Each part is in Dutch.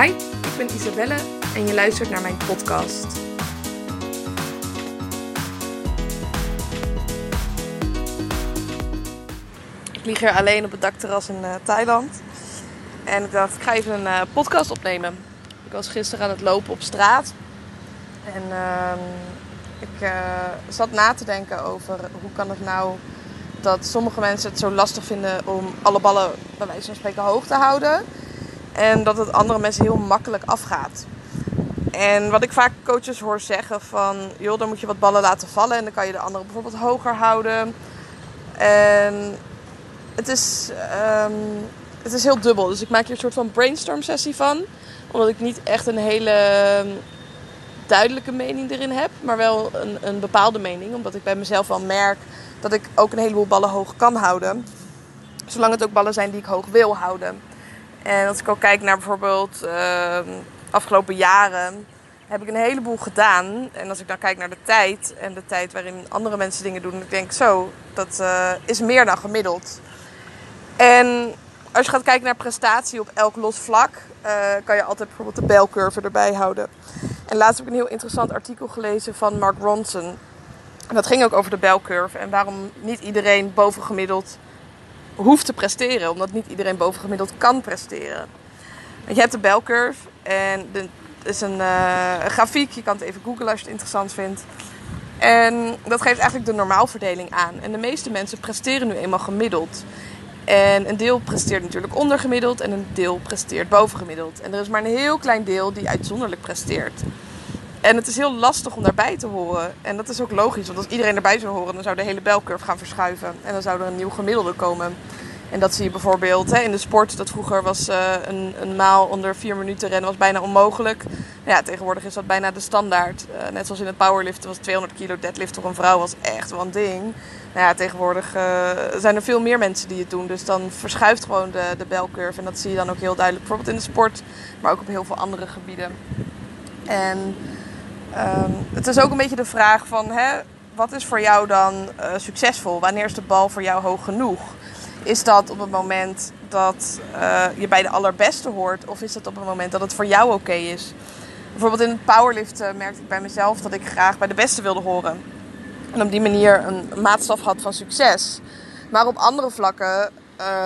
Hi, ik ben Isabelle en je luistert naar mijn podcast. Ik lig hier alleen op het dakterras in uh, Thailand. En ik dacht, ik ga even een uh, podcast opnemen. Ik was gisteren aan het lopen op straat. En uh, ik uh, zat na te denken over hoe kan het nou dat sommige mensen het zo lastig vinden om alle ballen bij wijze van spreken hoog te houden. En dat het andere mensen heel makkelijk afgaat. En wat ik vaak coaches hoor zeggen van... joh, dan moet je wat ballen laten vallen... en dan kan je de andere bijvoorbeeld hoger houden. En het is, um, het is heel dubbel. Dus ik maak hier een soort van brainstorm sessie van. Omdat ik niet echt een hele duidelijke mening erin heb. Maar wel een, een bepaalde mening. Omdat ik bij mezelf wel merk dat ik ook een heleboel ballen hoog kan houden. Zolang het ook ballen zijn die ik hoog wil houden. En als ik ook kijk naar bijvoorbeeld uh, afgelopen jaren, heb ik een heleboel gedaan. En als ik dan kijk naar de tijd en de tijd waarin andere mensen dingen doen, ik denk zo, dat uh, is meer dan gemiddeld. En als je gaat kijken naar prestatie op elk los vlak, uh, kan je altijd bijvoorbeeld de belcurve erbij houden. En laatst heb ik een heel interessant artikel gelezen van Mark Ronson. En dat ging ook over de belcurve en waarom niet iedereen bovengemiddeld hoeft te presteren, omdat niet iedereen bovengemiddeld kan presteren. Je hebt de belcurve en het is een, uh, een grafiek, je kan het even googlen als je het interessant vindt. En dat geeft eigenlijk de normaalverdeling aan. En de meeste mensen presteren nu eenmaal gemiddeld. En een deel presteert natuurlijk ondergemiddeld en een deel presteert bovengemiddeld. En er is maar een heel klein deel die uitzonderlijk presteert. En het is heel lastig om daarbij te horen. En dat is ook logisch, want als iedereen erbij zou horen, dan zou de hele belcurve gaan verschuiven. En dan zou er een nieuw gemiddelde komen. En dat zie je bijvoorbeeld hè, in de sport. Dat vroeger was uh, een, een maal onder vier minuten rennen was bijna onmogelijk. Ja, tegenwoordig is dat bijna de standaard. Uh, net zoals in het powerliften was 200 kilo deadlift voor een vrouw was echt wel een ding. Nou ja, tegenwoordig uh, zijn er veel meer mensen die het doen. Dus dan verschuift gewoon de, de belcurve. En dat zie je dan ook heel duidelijk bijvoorbeeld in de sport. Maar ook op heel veel andere gebieden. En um, het is ook een beetje de vraag van... Hè, wat is voor jou dan succesvol? Wanneer is de bal voor jou hoog genoeg? Is dat op het moment dat uh, je bij de allerbeste hoort? Of is dat op het moment dat het voor jou oké is? Bijvoorbeeld in het powerliften merkte ik bij mezelf dat ik graag bij de beste wilde horen. En op die manier een maatstaf had van succes. Maar op andere vlakken,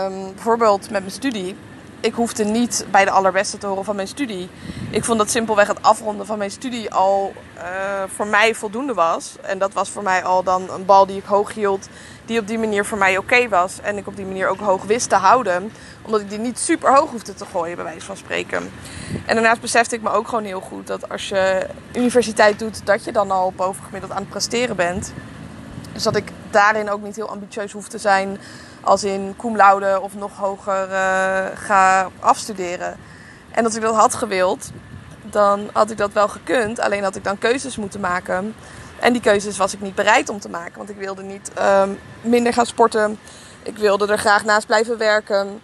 um, bijvoorbeeld met mijn studie, ik hoefde niet bij de allerbeste te horen van mijn studie. Ik vond dat simpelweg het afronden van mijn studie al uh, voor mij voldoende was. En dat was voor mij al dan een bal die ik hoog hield, die op die manier voor mij oké was. En ik op die manier ook hoog wist te houden, omdat ik die niet super hoog hoefde te gooien, bij wijze van spreken. En daarnaast besefte ik me ook gewoon heel goed dat als je universiteit doet, dat je dan al bovengemiddeld aan het presteren bent. Dus dat ik daarin ook niet heel ambitieus hoef te zijn als in cum laude of nog hoger uh, ga afstuderen. En als ik dat had gewild, dan had ik dat wel gekund. Alleen had ik dan keuzes moeten maken. En die keuzes was ik niet bereid om te maken. Want ik wilde niet um, minder gaan sporten. Ik wilde er graag naast blijven werken.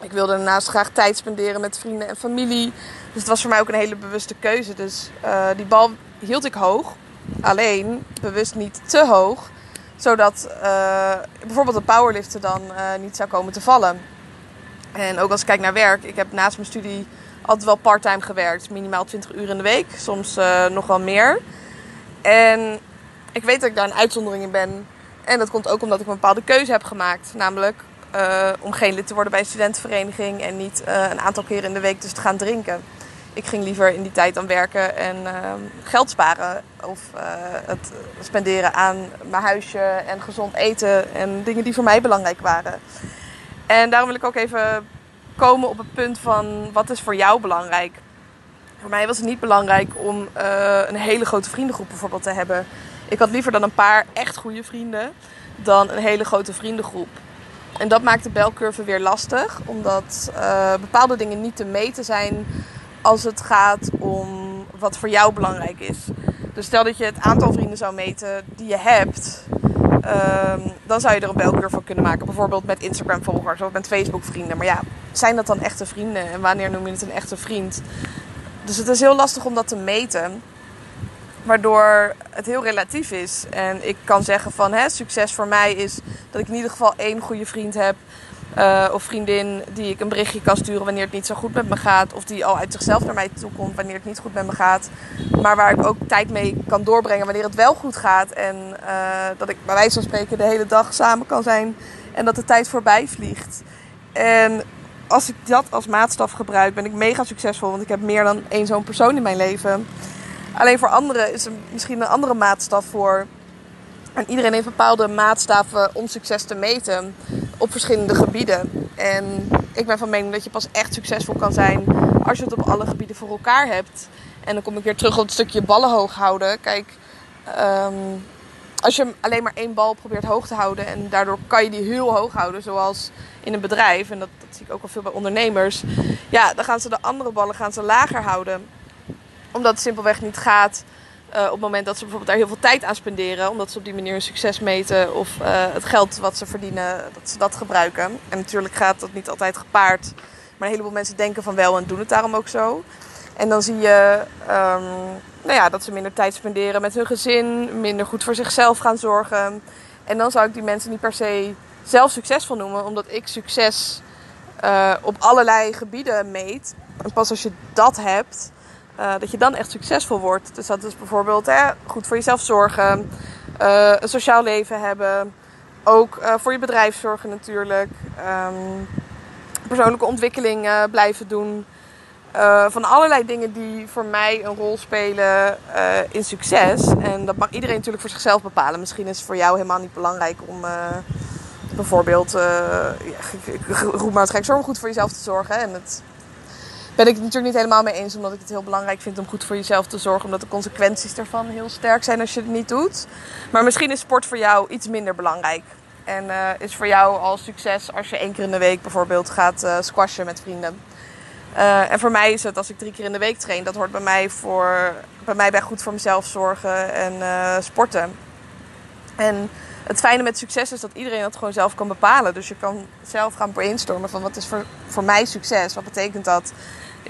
Ik wilde daarnaast graag tijd spenderen met vrienden en familie. Dus het was voor mij ook een hele bewuste keuze. Dus uh, die bal hield ik hoog. Alleen bewust niet te hoog zodat uh, bijvoorbeeld de powerliften dan uh, niet zou komen te vallen. En ook als ik kijk naar werk, ik heb naast mijn studie altijd wel parttime gewerkt. Minimaal 20 uur in de week, soms uh, nog wel meer. En ik weet dat ik daar een uitzondering in ben. En dat komt ook omdat ik een bepaalde keuze heb gemaakt. Namelijk om geen lid te worden bij een studentenvereniging en niet een aantal keren in de week dus te gaan drinken ik ging liever in die tijd dan werken en uh, geld sparen. Of uh, het spenderen aan mijn huisje en gezond eten en dingen die voor mij belangrijk waren. En daarom wil ik ook even komen op het punt van wat is voor jou belangrijk. Voor mij was het niet belangrijk om uh, een hele grote vriendengroep bijvoorbeeld te hebben. Ik had liever dan een paar echt goede vrienden dan een hele grote vriendengroep. En dat maakt de belcurve weer lastig, omdat bepaalde dingen niet te meten zijn als het gaat om wat voor jou belangrijk is. Dus stel dat je het aantal vrienden zou meten die je hebt, um, dan zou je er een belkeur van kunnen maken. Bijvoorbeeld met Instagram volgers of met Facebook vrienden. Maar ja, zijn dat dan echte vrienden? En wanneer noem je het een echte vriend? Dus het is heel lastig om dat te meten. Waardoor het heel relatief is. En ik kan zeggen van hè, succes voor mij is dat ik in ieder geval één goede vriend heb Uh, of vriendin die ik een berichtje kan sturen wanneer het niet zo goed met me gaat. Of die al uit zichzelf naar mij toe komt wanneer het niet goed met me gaat. Maar waar ik ook tijd mee kan doorbrengen wanneer het wel goed gaat. En uh, dat ik bij wijze van spreken de hele dag samen kan zijn. En dat de tijd voorbij vliegt. En als ik dat als maatstaf gebruik, ben ik mega succesvol. Want ik heb meer dan één zo'n persoon in mijn leven. Alleen voor anderen is er misschien een andere maatstaf voor. En iedereen heeft bepaalde maatstaven om succes te meten op verschillende gebieden. En ik ben van mening dat je pas echt succesvol kan zijn als je het op alle gebieden voor elkaar hebt. En dan kom ik weer terug op het stukje ballen hoog houden. Kijk, um, als je alleen maar één bal probeert hoog te houden en daardoor kan je die heel hoog houden, zoals in een bedrijf, en dat, dat zie ik ook wel veel bij ondernemers, ja, dan gaan ze de andere ballen gaan ze lager houden. Omdat het simpelweg niet gaat uh, op het moment dat ze bijvoorbeeld daar heel veel tijd aan spenderen, omdat ze op die manier hun succes meten of uh, het geld wat ze verdienen, dat ze dat gebruiken. En natuurlijk gaat dat niet altijd gepaard, maar een heleboel mensen denken van wel en doen het daarom ook zo. En dan zie je um, nou ja, dat ze minder tijd spenderen met hun gezin, minder goed voor zichzelf gaan zorgen. En dan zou ik die mensen niet per se zelf succesvol noemen, omdat ik succes uh, op allerlei gebieden meet. En pas als je dat hebt, uh, dat je dan echt succesvol wordt. Dus dat is bijvoorbeeld hè, goed voor jezelf zorgen, uh, een sociaal leven hebben, ook voor je bedrijf zorgen natuurlijk, um, persoonlijke ontwikkeling blijven doen. Uh, van allerlei dingen die voor mij een rol spelen uh, in succes. En dat mag iedereen natuurlijk voor zichzelf bepalen. Misschien is het voor jou helemaal niet belangrijk om uh, bijvoorbeeld, ja, roep maar het gek, goed voor jezelf te zorgen. En dat ben ik het natuurlijk niet helemaal mee eens, omdat ik het heel belangrijk vind om goed voor jezelf te zorgen. Omdat de consequenties daarvan heel sterk zijn als je het niet doet. Maar misschien is sport voor jou iets minder belangrijk. En is voor jou al succes als je één keer in de week bijvoorbeeld gaat squashen met vrienden. Uh, en voor mij is het als ik drie keer in de week train, dat hoort bij mij, voor, bij, mij bij goed voor mezelf zorgen en uh, sporten. En het fijne met succes is dat iedereen dat gewoon zelf kan bepalen. Dus je kan zelf gaan brainstormen van wat is voor, voor mij succes? Wat betekent dat?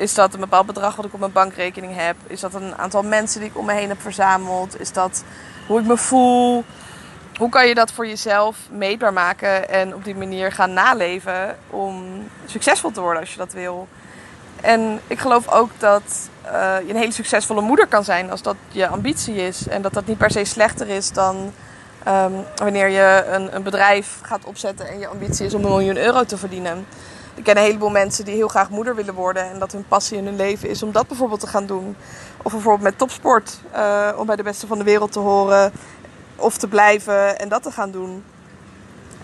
Is dat een bepaald bedrag wat ik op mijn bankrekening heb? Is dat een aantal mensen die ik om me heen heb verzameld? Is dat hoe ik me voel? Hoe kan je dat voor jezelf meetbaar maken en op die manier gaan naleven om succesvol te worden als je dat wil? En ik geloof ook dat uh, je een hele succesvolle moeder kan zijn als dat je ambitie is. En dat dat niet per se slechter is dan um, wanneer je een, een, bedrijf gaat opzetten en je ambitie is om een miljoen euro te verdienen. Ik ken een heleboel mensen die heel graag moeder willen worden en dat hun passie in hun leven is om dat bijvoorbeeld te gaan doen. Of bijvoorbeeld met topsport, uh, om bij de beste van de wereld te horen of te blijven en dat te gaan doen.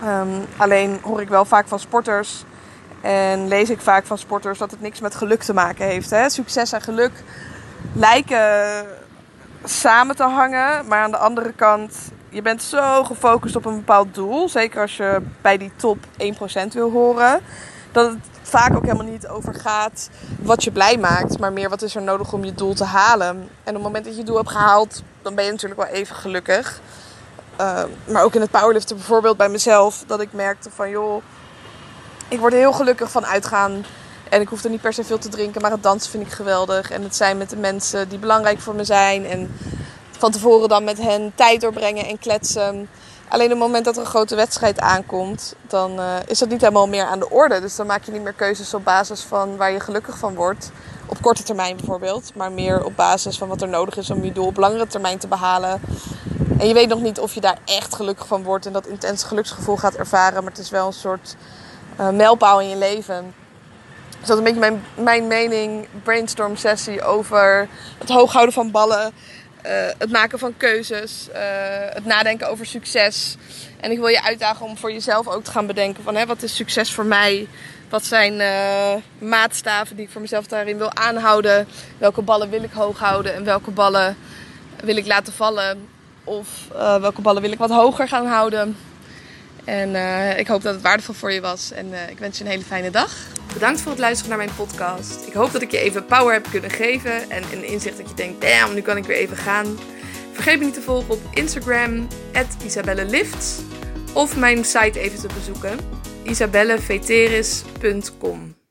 Um, alleen hoor ik wel vaak van sporters en lees ik vaak van sporters dat het niks met geluk te maken heeft. Hè? Succes en geluk lijken samen te hangen. Maar aan de andere kant, je bent zo gefocust op een bepaald doel. Zeker als je bij die top 1% wil horen. Dat het vaak ook helemaal niet over gaat wat je blij maakt. Maar meer wat is er nodig om je doel te halen. En op het moment dat je je doel hebt gehaald, dan ben je natuurlijk wel even gelukkig. Uh, maar ook in het powerliften bijvoorbeeld bij mezelf. Dat ik merkte van joh ik word heel gelukkig van uitgaan. En ik hoef er niet per se veel te drinken, maar het dansen vind ik geweldig. En het zijn met de mensen die belangrijk voor me zijn. En van tevoren dan met hen tijd doorbrengen en kletsen. Alleen op het moment dat er een grote wedstrijd aankomt, dan uh, is dat niet helemaal meer aan de orde. Dus dan maak je niet meer keuzes op basis van waar je gelukkig van wordt. Op korte termijn bijvoorbeeld, maar meer op basis van wat er nodig is om je doel op langere termijn te behalen. En je weet nog niet of je daar echt gelukkig van wordt en dat intense geluksgevoel gaat ervaren. Maar het is wel een soort uh, mijlpaal in je leven. Dus dat is een beetje mijn, mijn mening, brainstorm sessie over het hooghouden van ballen. Uh, het maken van keuzes, uh, het nadenken over succes. En ik wil je uitdagen om voor jezelf ook te gaan bedenken van hè, wat is succes voor mij? Wat zijn uh, maatstaven die ik voor mezelf daarin wil aanhouden? Welke ballen wil ik hoog houden en welke ballen wil ik laten vallen? Of welke ballen wil ik wat hoger gaan houden? En uh, ik hoop dat het waardevol voor je was. En uh, ik wens je een hele fijne dag. Bedankt voor het luisteren naar mijn podcast. Ik hoop dat ik je even power heb kunnen geven. En een inzicht dat je denkt, damn, nu kan ik weer even gaan. Vergeet me niet te volgen op Instagram, isabellelift. Of mijn site even te bezoeken, isabelleveteris.com.